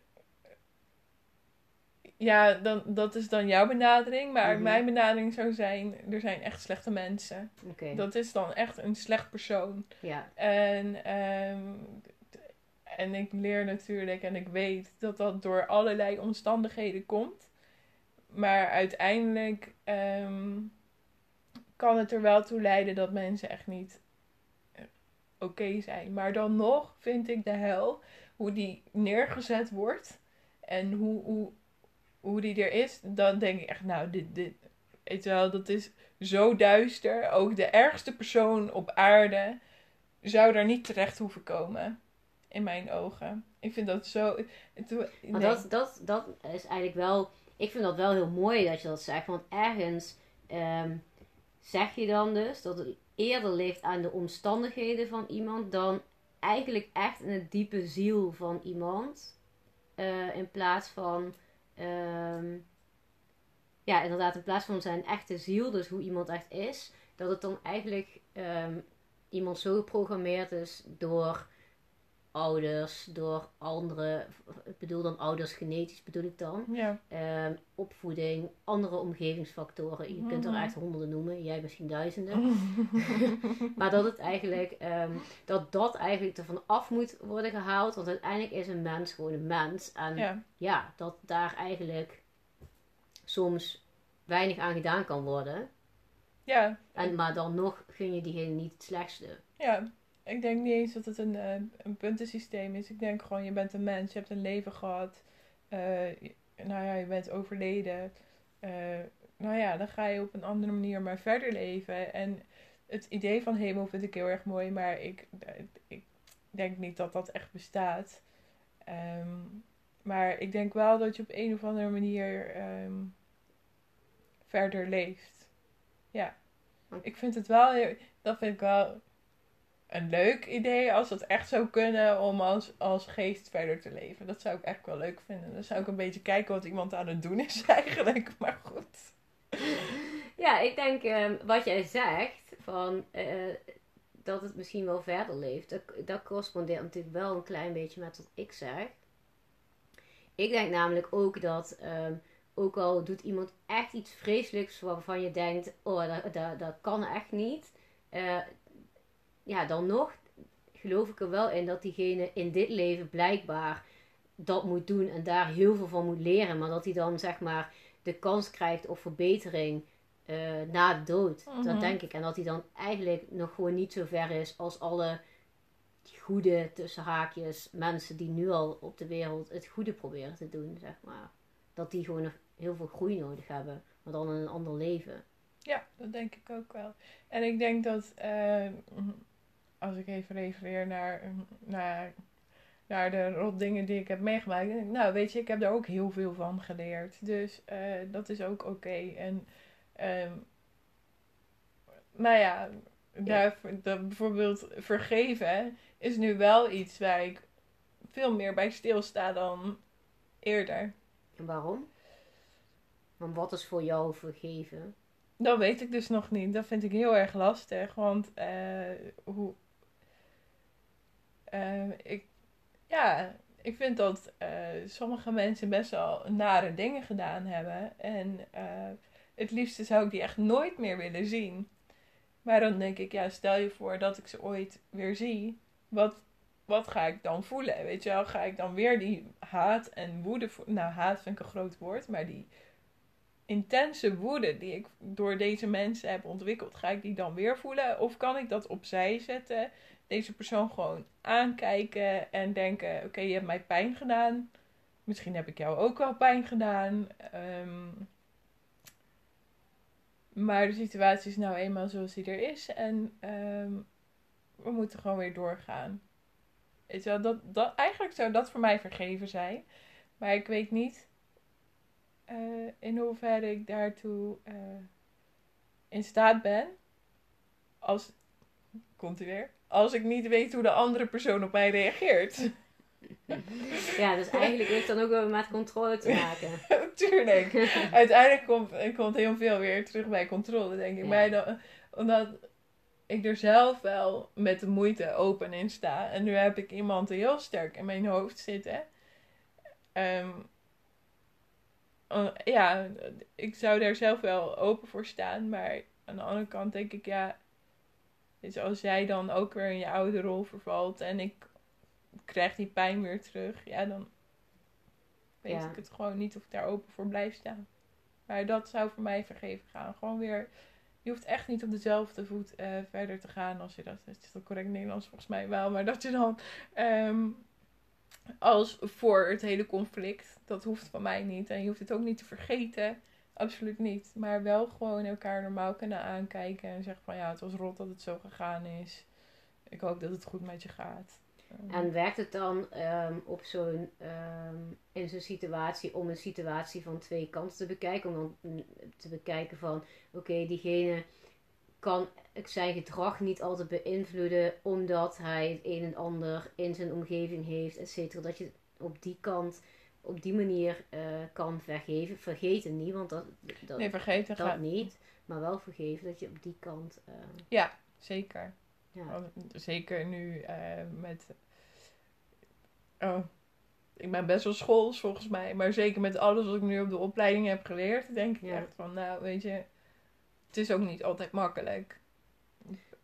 ja, dan, dat is dan jouw benadering. Maar Mhm. mijn benadering zou zijn, er zijn echt slechte mensen. Dat is dan echt een slecht persoon. ja. En, ehm, en ik leer natuurlijk en ik weet dat dat door allerlei omstandigheden komt. Maar uiteindelijk ehm, kan het er wel toe leiden dat mensen echt niet eh, oké zijn. Maar dan nog vind ik de hel, hoe die neergezet wordt en hoe, hoe, hoe die er is, dan denk ik echt, nou, dit, dit, weet je wel, dat is zo duister. Ook de ergste persoon op aarde zou daar niet terecht hoeven komen. In mijn ogen. Ik vind dat zo. Het, Maar nee. dat, dat, dat is eigenlijk wel. Ik vind dat wel heel mooi dat je dat zegt. Want ergens ehm, zeg je dan dus dat het eerder ligt aan de omstandigheden van iemand dan eigenlijk echt in het diepe ziel van iemand. Eh, in plaats van. Ehm, ja, inderdaad, in plaats van zijn echte ziel, dus hoe iemand echt is, dat het dan eigenlijk ehm, iemand zo geprogrammeerd is door ouders, door andere, ik bedoel dan ouders genetisch bedoel ik dan, Ja, Ehm, opvoeding, andere omgevingsfactoren. Je kunt er Mhm. echt honderden noemen, jij misschien duizenden. Maar dat het eigenlijk, ehm, dat dat eigenlijk ervan af moet worden gehaald, want uiteindelijk is een mens gewoon een mens. En ja, ja, dat daar eigenlijk soms weinig aan gedaan kan worden. ja, En, maar dan nog gun je diegene niet het slechtste. ja. Ik denk niet eens dat het een, eh, een puntensysteem is. Ik denk gewoon, je bent een mens, je hebt een leven gehad. eh, nou ja, je bent overleden. Eh, nou ja, dan ga je op een andere manier maar verder leven. En het idee van hemel vind ik heel erg mooi, maar ik, ik denk niet dat dat echt bestaat. Ehm, maar ik denk wel dat je op een of andere manier ehm, verder leeft. Ja. Ik vind het wel, heel- dat vind ik wel een leuk idee als dat echt zou kunnen om als, als geest verder te leven. Dat zou ik echt wel leuk vinden. Dan zou ik een beetje kijken wat iemand aan het doen is eigenlijk. Maar goed. Ja, ik denk ehm, wat jij zegt, van, eh, dat het misschien wel verder leeft, dat, correspondeert natuurlijk wel een klein beetje met wat ik zeg. Ik denk namelijk ook dat, ehm, ook al doet iemand echt iets vreselijks waarvan je denkt, oh, dat, dat, dat kan echt niet. eh, ja, dan nog geloof ik er wel in dat diegene in dit leven blijkbaar dat moet doen en daar heel veel van moet leren. Maar dat hij dan zeg maar de kans krijgt op verbetering eh, na de dood. Mhm. Dat denk ik. En dat hij dan eigenlijk nog gewoon niet zo ver is als alle goede, tussen haakjes, mensen die nu al op de wereld het goede proberen te doen, zeg maar. Dat die gewoon nog heel veel groei nodig hebben, maar dan in een ander leven. Ja, dat denk ik ook wel. En ik denk dat, eh, als ik even refereer naar, naar, naar de rotdingen die ik heb meegemaakt. denk ik, Nou, weet je, ik heb daar ook heel veel van geleerd. Dus eh, dat is ook oké. En, ehm, nou ja, Daar, dat bijvoorbeeld vergeven is nu wel iets waar ik veel meer bij stilsta dan eerder. En waarom? Want wat is voor jou vergeven? Dat weet ik dus nog niet. Dat vind ik heel erg lastig. Want eh, hoe. Eh, ik, ja, ik vind dat eh, sommige mensen best wel nare dingen gedaan hebben. En eh, het liefste zou ik die echt nooit meer willen zien. Maar dan denk ik, ja, stel je voor dat ik ze ooit weer zie. Wat, wat ga ik dan voelen? Weet je wel, ga ik dan weer die haat en woede? Nou, haat vind ik een groot woord, maar die intense woede die ik door deze mensen heb ontwikkeld, ga ik die dan weer voelen? Of kan ik dat opzij zetten, deze persoon gewoon aankijken en denken: oké, je hebt mij pijn gedaan. Misschien heb ik jou ook wel pijn gedaan. Ehm, maar de situatie is nou eenmaal zoals die er is. En ehm, we moeten gewoon weer doorgaan. Weet wel, dat, dat, eigenlijk zou dat voor mij vergeven zijn. Maar ik weet niet eh, in hoeverre ik daartoe eh, in staat ben. Als, komt u weer? Als ik niet weet hoe de andere persoon op mij reageert. Ja, dus eigenlijk heeft dan ook wel met controle te maken. Tuurlijk. Uiteindelijk komt, komt heel veel weer terug bij controle, denk ik. Ja. Maar dan, omdat ik er zelf wel met de moeite open in sta. En nu heb ik iemand heel sterk in mijn hoofd zitten. Ehm, oh, ja, ik zou daar zelf wel open voor staan. Maar aan de andere kant denk ik, ja... Dus als jij dan ook weer in je oude rol vervalt en ik krijg die pijn weer terug, ja, dan weet Ja. ik het gewoon niet of ik daar open voor blijf staan. Maar dat zou voor mij vergeven gaan. Gewoon weer, je hoeft echt niet op dezelfde voet eh, verder te gaan als je dat, het is dat correct Nederlands volgens mij wel, maar dat je dan ehm, als voor het hele conflict, dat hoeft van mij niet. En je hoeft het ook niet te vergeten. Absoluut niet. Maar wel gewoon elkaar normaal kunnen aankijken en zeggen van ja, het was rot dat het zo gegaan is. Ik hoop dat het goed met je gaat. Ehm, En werkt het dan ehm, op zo'n, ehm, in zo'n situatie om een situatie van twee kanten te bekijken? Om dan te bekijken van, oké, diegene kan zijn gedrag niet altijd beïnvloeden omdat hij het een en ander in zijn omgeving heeft, et cetera. Dat je op die kant, op die manier eh, kan vergeven. Vergeten niet, want dat, dat, nee, vergeten dat gaat niet. Maar wel vergeven dat je op die kant, eh, Zeker. ja. Zeker nu eh, met. Oh, ik ben best wel schools volgens mij. Maar zeker met alles wat ik nu op de opleiding heb geleerd, denk ik Ja. echt van, nou weet je, het is ook niet altijd makkelijk.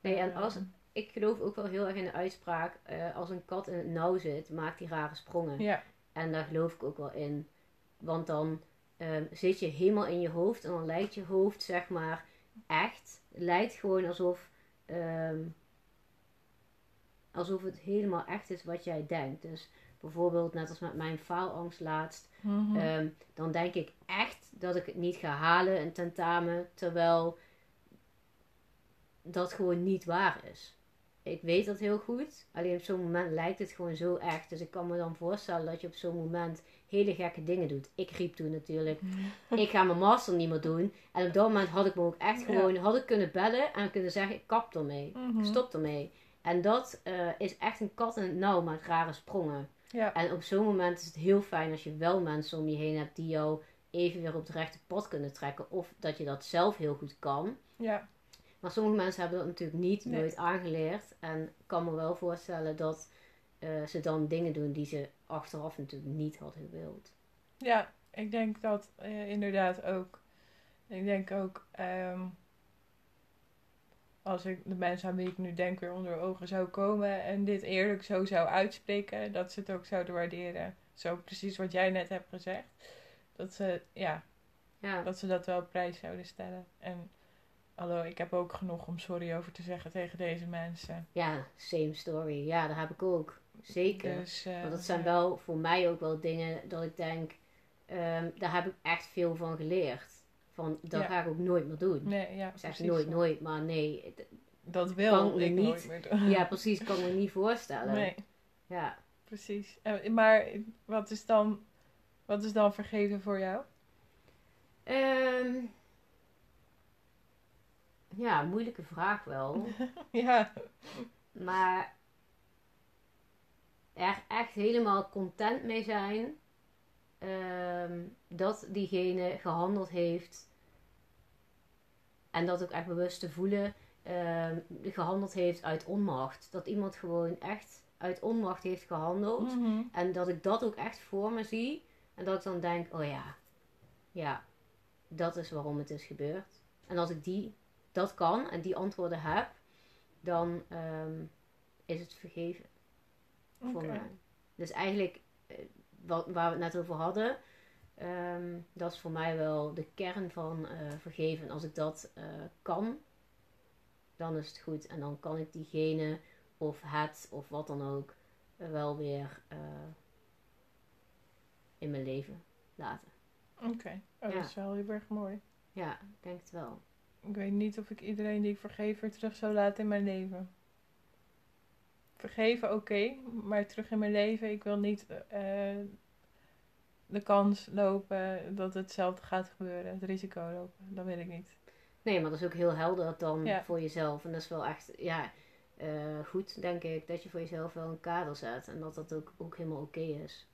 Nee, en als- Ik geloof ook wel heel erg in de uitspraak, als een kat in het nauw zit, maakt die rare sprongen. Ja, En daar geloof ik ook wel in. Want dan ehm, zit je helemaal in je hoofd en dan lijkt je hoofd, zeg maar, echt. Het lijkt gewoon alsof, ehm, alsof het helemaal echt is wat jij denkt. Dus bijvoorbeeld, net als met mijn faalangst laatst, Mhm. Ehm, dan denk ik echt dat ik het niet ga halen, een tentamen, terwijl dat gewoon niet waar is. Ik weet dat heel goed, alleen op zo'n moment lijkt het gewoon zo echt. Dus ik kan me dan voorstellen dat je op zo'n moment hele gekke dingen doet. Ik riep toen natuurlijk, ik ga mijn master niet meer doen. En op dat moment had ik me ook echt Ja. gewoon, had ik kunnen bellen en kunnen zeggen, ik kap ermee. Mhm. Stop ermee. En dat eh, is echt een kat in het nauw met rare sprongen. Ja, En op zo'n moment is het heel fijn als je wel mensen om je heen hebt die jou even weer op het rechte pad kunnen trekken. Of dat je dat zelf heel goed kan. ja, Maar sommige mensen hebben dat natuurlijk niet, Nee. nooit aangeleerd. En ik kan me wel voorstellen dat eh, ze dan dingen doen die ze achteraf natuurlijk niet hadden gewild. ja, ik denk dat eh, inderdaad ook. Ik denk ook, ehm, als ik de mensen aan wie ik nu denk weer onder ogen zou komen en dit eerlijk zo zou uitspreken, dat ze het ook zouden waarderen. Zo precies wat jij net hebt gezegd. Dat ze, ja, Ja, dat ze dat wel op prijs zouden stellen. En hallo, ik heb ook genoeg om sorry over te zeggen tegen deze mensen. ja, same story. Ja, dat heb ik ook. Zeker. Dus, eh, Want dat zijn ja. wel voor mij ook wel dingen dat ik denk, ehm, daar heb ik echt veel van geleerd. Van, dat Ja. ga ik ook nooit meer doen. Nee, ja, zeg nooit, nooit, maar nee. Dat wil ik niet. nooit meer doen. Ja, precies, kan me niet voorstellen. Nee, Ja. precies. Eh, Maar wat is dan, wat is dan vergeven voor jou? Ehm, ja, moeilijke vraag wel. ja. Maar er echt helemaal content mee zijn ehm, dat diegene gehandeld heeft en dat ook echt bewust te voelen ehm, gehandeld heeft uit onmacht. Dat iemand gewoon echt uit onmacht heeft gehandeld. Mhm. En dat ik dat ook echt voor me zie. En dat ik dan denk, oh ja, ja, dat is waarom het is gebeurd. En als ik die, dat kan en die antwoorden heb, dan ehm, is het vergeven voor Oké. mij. Dus eigenlijk, eh, wat, waar we het net over hadden, ehm, dat is voor mij wel de kern van eh, vergeven. En als ik dat eh, kan, dan is het goed. En dan kan ik diegene of het of wat dan ook wel weer in mijn leven laten. Oké. Oh, Ja. dat is wel heel erg mooi. Ja, ik denk het wel. Ik weet niet of ik iedereen die ik vergeef weer terug zou laten in mijn leven. Vergeven, oké, maar terug in mijn leven, ik wil niet eh, de kans lopen dat hetzelfde gaat gebeuren, het risico lopen. Dat wil ik niet. Nee, maar dat is ook heel helder dan Ja. voor jezelf. En dat is wel echt, ja, eh, goed, denk ik, dat je voor jezelf wel een kader zet. En dat dat ook, ook helemaal oké is.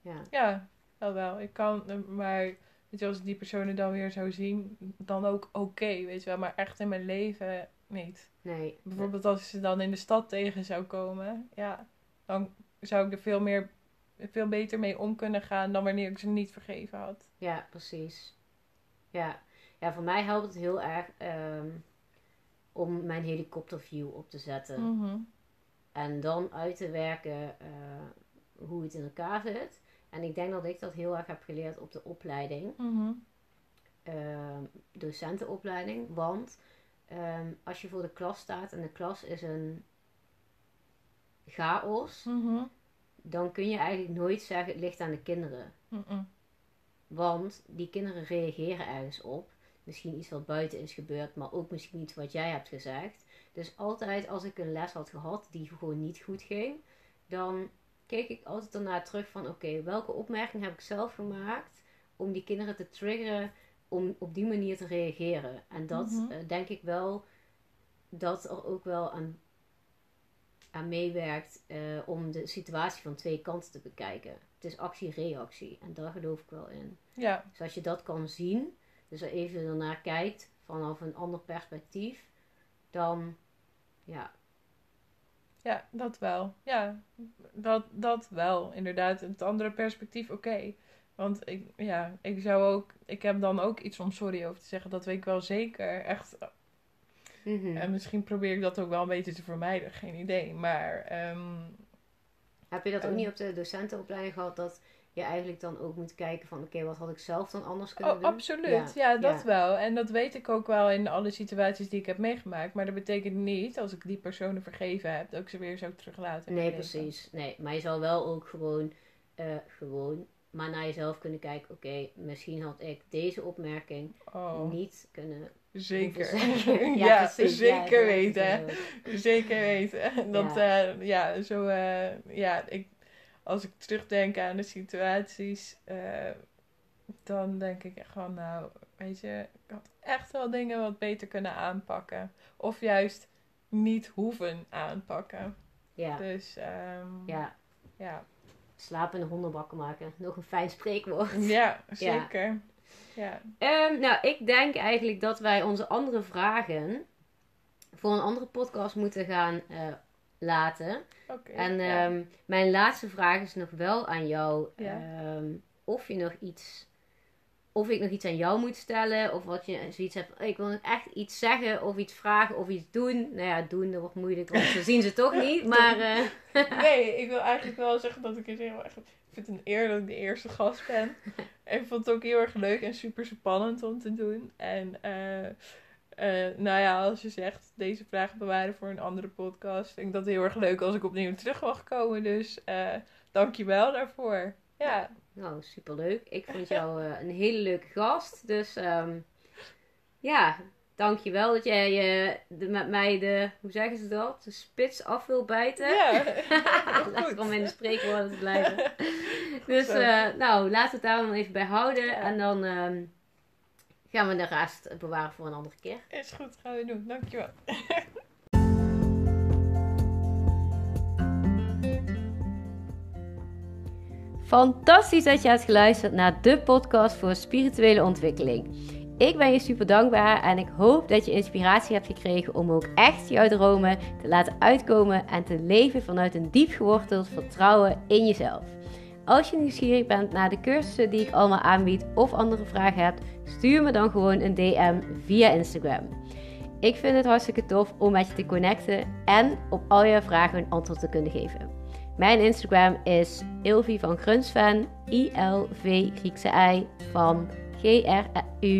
Ja. Ja, wel wel. Ik kan, eh, maar weet je, als ik die personen dan weer zou zien, dan ook oké, weet je wel. Maar echt in mijn leven niet. Nee. Bijvoorbeeld als ik ze dan in de stad tegen zou komen, ja, dan zou ik er veel meer, veel beter mee om kunnen gaan dan wanneer ik ze niet vergeven had. Ja, precies. Ja. ja, voor mij helpt het heel erg ehm, om mijn helikopterview op te zetten. Mhm. En dan uit te werken eh, hoe het in elkaar zit. En ik denk dat ik dat heel erg heb geleerd op de opleiding. Mhm. ehm, docentenopleiding. Want ehm, als je voor de klas staat en de klas is een chaos, Mhm. dan kun je eigenlijk nooit zeggen het ligt aan de kinderen. Want die kinderen reageren ergens op. Misschien iets wat buiten is gebeurd, maar ook misschien iets wat jij hebt gezegd. Dus altijd als ik een les had gehad die gewoon niet goed ging, dan keek ik altijd ernaar terug van oké, welke opmerking heb ik zelf gemaakt om die kinderen te triggeren om op die manier te reageren. En dat Mhm. eh, denk ik wel dat er ook wel aan, aan meewerkt eh, om de situatie van twee kanten te bekijken. Het is actie-reactie en daar geloof ik wel in. Ja, Dus als je dat kan zien, dus er even ernaar kijkt vanaf een ander perspectief, dan ja, ja, dat wel. Ja, dat, dat wel. Inderdaad, het andere perspectief, oké. Want ik, ja, ik zou ook, ik heb dan ook iets om sorry over te zeggen. Dat weet ik wel zeker. Echt, Mhm. en misschien probeer ik dat ook wel een beetje te vermijden, geen idee. Maar ehm, Heb je dat ook Eh. niet op de docentenopleiding gehad dat je eigenlijk dan ook moet kijken van oké, wat had ik zelf dan anders kunnen Oh, doen? absoluut. Ja, Ja, dat ja. wel. En dat weet ik ook wel in alle situaties die ik heb meegemaakt. Maar dat betekent niet, als ik die personen vergeven heb, dat ik ze weer zou teruglaten. in Nee, precies. Nee, maar je zal wel ook gewoon, eh, gewoon maar naar jezelf kunnen kijken. Oké, misschien had ik deze opmerking Oh, niet kunnen zeker. ja, precies. Zeker weten. Zeker weten. Dat, ja, ja zo, eh, ja, ik, als ik terugdenk aan de situaties, eh, dan denk ik echt van, nou, weet je, ik had echt wel dingen wat beter kunnen aanpakken. Of juist niet hoeven aanpakken. Ja, Dus, ehm, ja. ja. Slapen in de hondenbakken maken. Nog een fijn spreekwoord. Ja, zeker. Ja. Ehm, nou, ik denk eigenlijk dat wij onze andere vragen voor een andere podcast moeten gaan eh, laten. Oké. En ja. ehm, mijn laatste vraag is nog wel aan jou. Ja. ehm, of je nog iets. Of ik nog iets aan jou moet stellen. Of wat je zoiets hebt. Ik wil nog echt iets zeggen. Of iets vragen. Of iets doen. Nou ja, doen dat wordt moeilijk. Want ze zien ze toch niet. Maar eh, Nee, ik wil eigenlijk wel zeggen dat ik het heel erg. Ik vind het een eer dat ik de eerste gast ben. Ik vond het ook heel erg leuk en super spannend om te doen. En eh, eh, nou ja, als je zegt deze vragen bewaren voor een andere podcast, vind ik dat heel erg leuk als ik opnieuw terug mag komen. Dus eh dank je wel daarvoor. Ja, nou, superleuk. Ik vond jou eh, een hele leuke gast. Dus ehm, ja, dankjewel dat jij eh, de, met mij de, hoe zeggen ze dat? De spits af wil bijten. ja. Lekker om in de spreekwoorden te blijven. Dus eh, nou, laten we het daar dan even bij houden. Ja. En dan, ehm, gaan we de rest bewaren voor een andere keer. Is goed, gaan we doen. Dankjewel. Fantastisch dat je hebt geluisterd naar de podcast voor spirituele ontwikkeling. Ik ben je super dankbaar en ik hoop dat je inspiratie hebt gekregen om ook echt jouw dromen te laten uitkomen en te leven vanuit een diep geworteld vertrouwen in jezelf. Als je nieuwsgierig bent naar de cursussen die ik allemaal aanbied of andere vragen hebt, stuur me dan gewoon een DM via Instagram. Ik vind het hartstikke tof om met je te connecten en op al je vragen een antwoord te kunnen geven. Mijn Instagram is Ilvi van Grunsven, I-L-V Griekse I van G-R-U-N-S-V-E-N.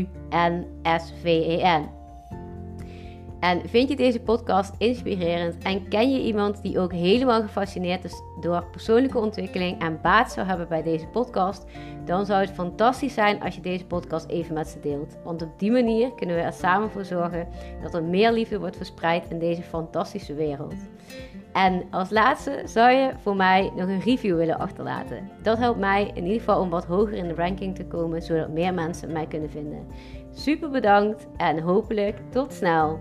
En vind je deze podcast inspirerend en ken je iemand die ook helemaal gefascineerd is door persoonlijke ontwikkeling en baat zou hebben bij deze podcast, dan zou het fantastisch zijn als je deze podcast even met ze deelt. Want op die manier kunnen we er samen voor zorgen dat er meer liefde wordt verspreid in deze fantastische wereld. En als laatste zou je voor mij nog een review willen achterlaten. Dat helpt mij in ieder geval om wat hoger in de ranking te komen, zodat meer mensen mij kunnen vinden. Super bedankt en hopelijk tot snel.